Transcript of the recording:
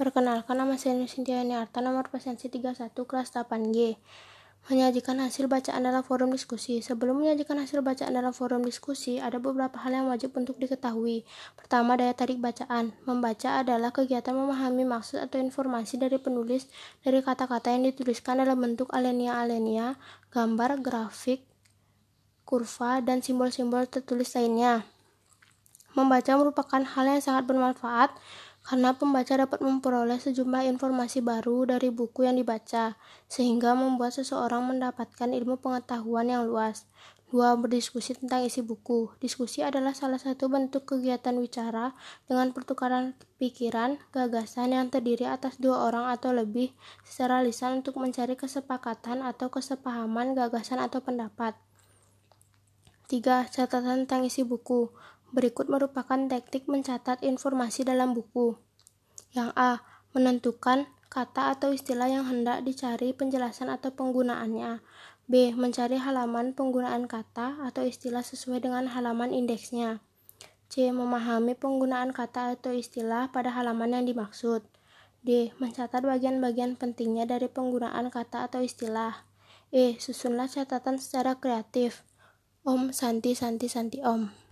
Perkenalkan nama saya Cynthia Arta, nomor presensi 31, kelas 8G. Menyajikan hasil bacaan dalam forum diskusi. Sebelum menyajikan hasil bacaan dalam forum diskusi, ada beberapa hal yang wajib untuk diketahui. Pertama, daya tarik bacaan. Membaca adalah kegiatan memahami maksud atau informasi dari penulis dari kata-kata yang dituliskan dalam bentuk alinea-alinea, gambar, grafik, kurva, dan simbol-simbol tertulis lainnya. Membaca merupakan hal yang sangat bermanfaat karena pembaca dapat memperoleh sejumlah informasi baru dari buku yang dibaca, sehingga membuat seseorang mendapatkan ilmu pengetahuan yang luas. 2. Berdiskusi tentang isi buku. Diskusi adalah salah satu bentuk kegiatan bicara dengan pertukaran pikiran, gagasan yang terdiri atas dua orang atau lebih secara lisan untuk mencari kesepakatan atau kesepahaman gagasan atau pendapat. 3. Catatan tentang isi buku. Berikut merupakan teknik mencatat informasi dalam buku. Yang A. Menentukan kata atau istilah yang hendak dicari penjelasan atau penggunaannya. B. Mencari halaman penggunaan kata atau istilah sesuai dengan halaman indeksnya. C. Memahami penggunaan kata atau istilah pada halaman yang dimaksud. D. Mencatat bagian-bagian pentingnya dari penggunaan kata atau istilah. E. Susunlah catatan secara kreatif. Om Santi Santi Santi Om.